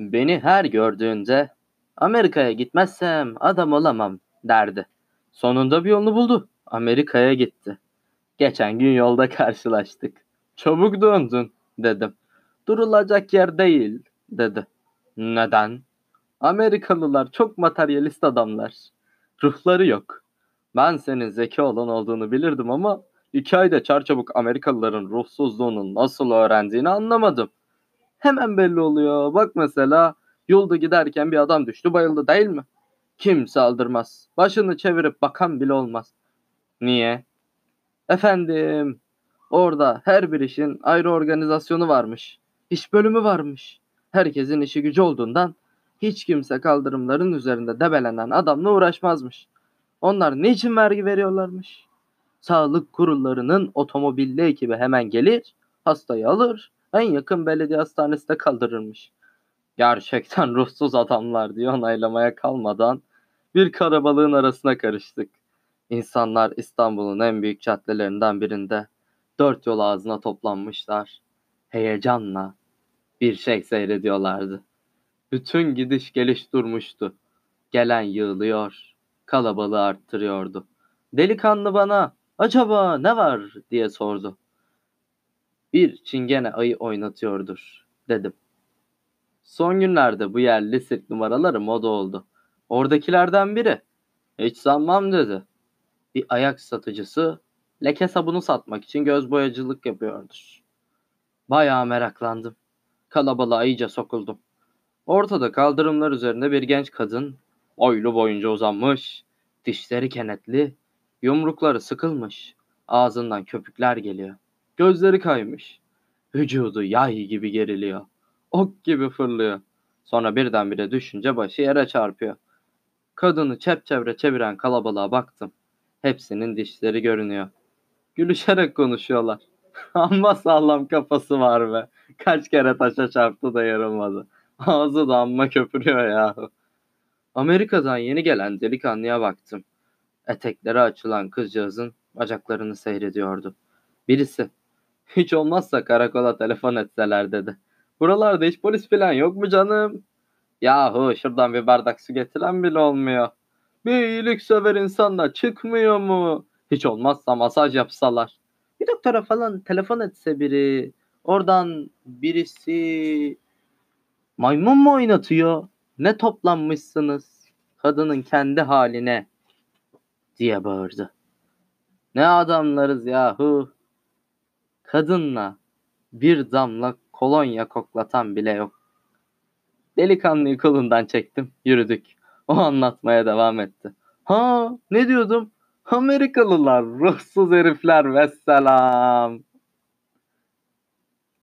Beni her gördüğünde Amerika'ya gitmezsem adam olamam derdi. Sonunda bir yolunu buldu. Amerika'ya gitti. Geçen gün yolda karşılaştık. Çabuk döndün dedim. Durulacak yer değil dedi. Neden? Amerikalılar çok materyalist adamlar. Ruhları yok. Ben senin zeki olan olduğunu bilirdim ama iki ayda çarçabuk Amerikalıların ruhsuzluğunu nasıl öğrendiğini anlamadım. Hemen belli oluyor. Bak mesela yolda giderken bir adam düştü bayıldı değil mi? Kimse aldırmaz. Başını çevirip bakan bile olmaz. Niye? Efendim orada her bir işin ayrı organizasyonu varmış. İş bölümü varmış. Herkesin işi gücü olduğundan hiç kimse kaldırımların üzerinde debelenen adamla uğraşmazmış. Onlar niçin vergi veriyorlarmış? Sağlık kurullarının otomobilli ekibi hemen gelir, hastayı alır, en yakın belediye hastanesinde kaldırırmış. Gerçekten ruhsuz adamlar diye onaylamaya kalmadan bir karabalığın arasına karıştık. İnsanlar İstanbul'un en büyük caddelerinden birinde dört yol ağzına toplanmışlar. Heyecanla bir şey seyrediyorlardı. Bütün gidiş geliş durmuştu. Gelen yığılıyor, kalabalığı arttırıyordu. Delikanlı bana acaba ne var diye sordu. Bir çingene ayı oynatıyordur dedim. Son günlerde bu yerli sirk numaraları moda oldu. Oradakilerden biri hiç sanmam dedi. Bir ayak satıcısı leke sabunu satmak için göz boyacılık yapıyordur. Bayağı meraklandım. Kalabalığa iyice sokuldum. Ortada kaldırımlar üzerinde bir genç kadın boylu boyunca uzanmış, dişleri kenetli, yumrukları sıkılmış, ağzından köpükler geliyor. Gözleri kaymış. Vücudu yay gibi geriliyor. Ok gibi fırlıyor. Sonra birdenbire düşünce başı yere çarpıyor. Kadını çepçevre çeviren kalabalığa baktım. Hepsinin dişleri görünüyor. Gülüşerek konuşuyorlar. Amma sağlam kafası var be. Kaç kere taşa çarptı da yarılmadı. Ağzı da amma köpürüyor yahu. Amerika'dan yeni gelen delikanlıya baktım. Etekleri açılan kızcağızın bacaklarını seyrediyordu. Birisi, hiç olmazsa karakola telefon etseler dedi. Buralarda hiç polis falan yok mu canım? Yahu şuradan bir bardak su getiren bile olmuyor. Bir iyilik sever insanla çıkmıyor mu? Hiç olmazsa masaj yapsalar. Bir doktora falan telefon etse biri. Oradan birisi maymun mu oynatıyor? Ne toplanmışsınız? Kadının kendi haline diye bağırdı. Ne adamlarız yahu. Kadınla bir damla kolonya koklatan bile yok. Delikanlıyı kolundan çektim, yürüdük. O anlatmaya devam etti. Ha, ne diyordum? Amerikalılar, ruhsuz herifler vesselam.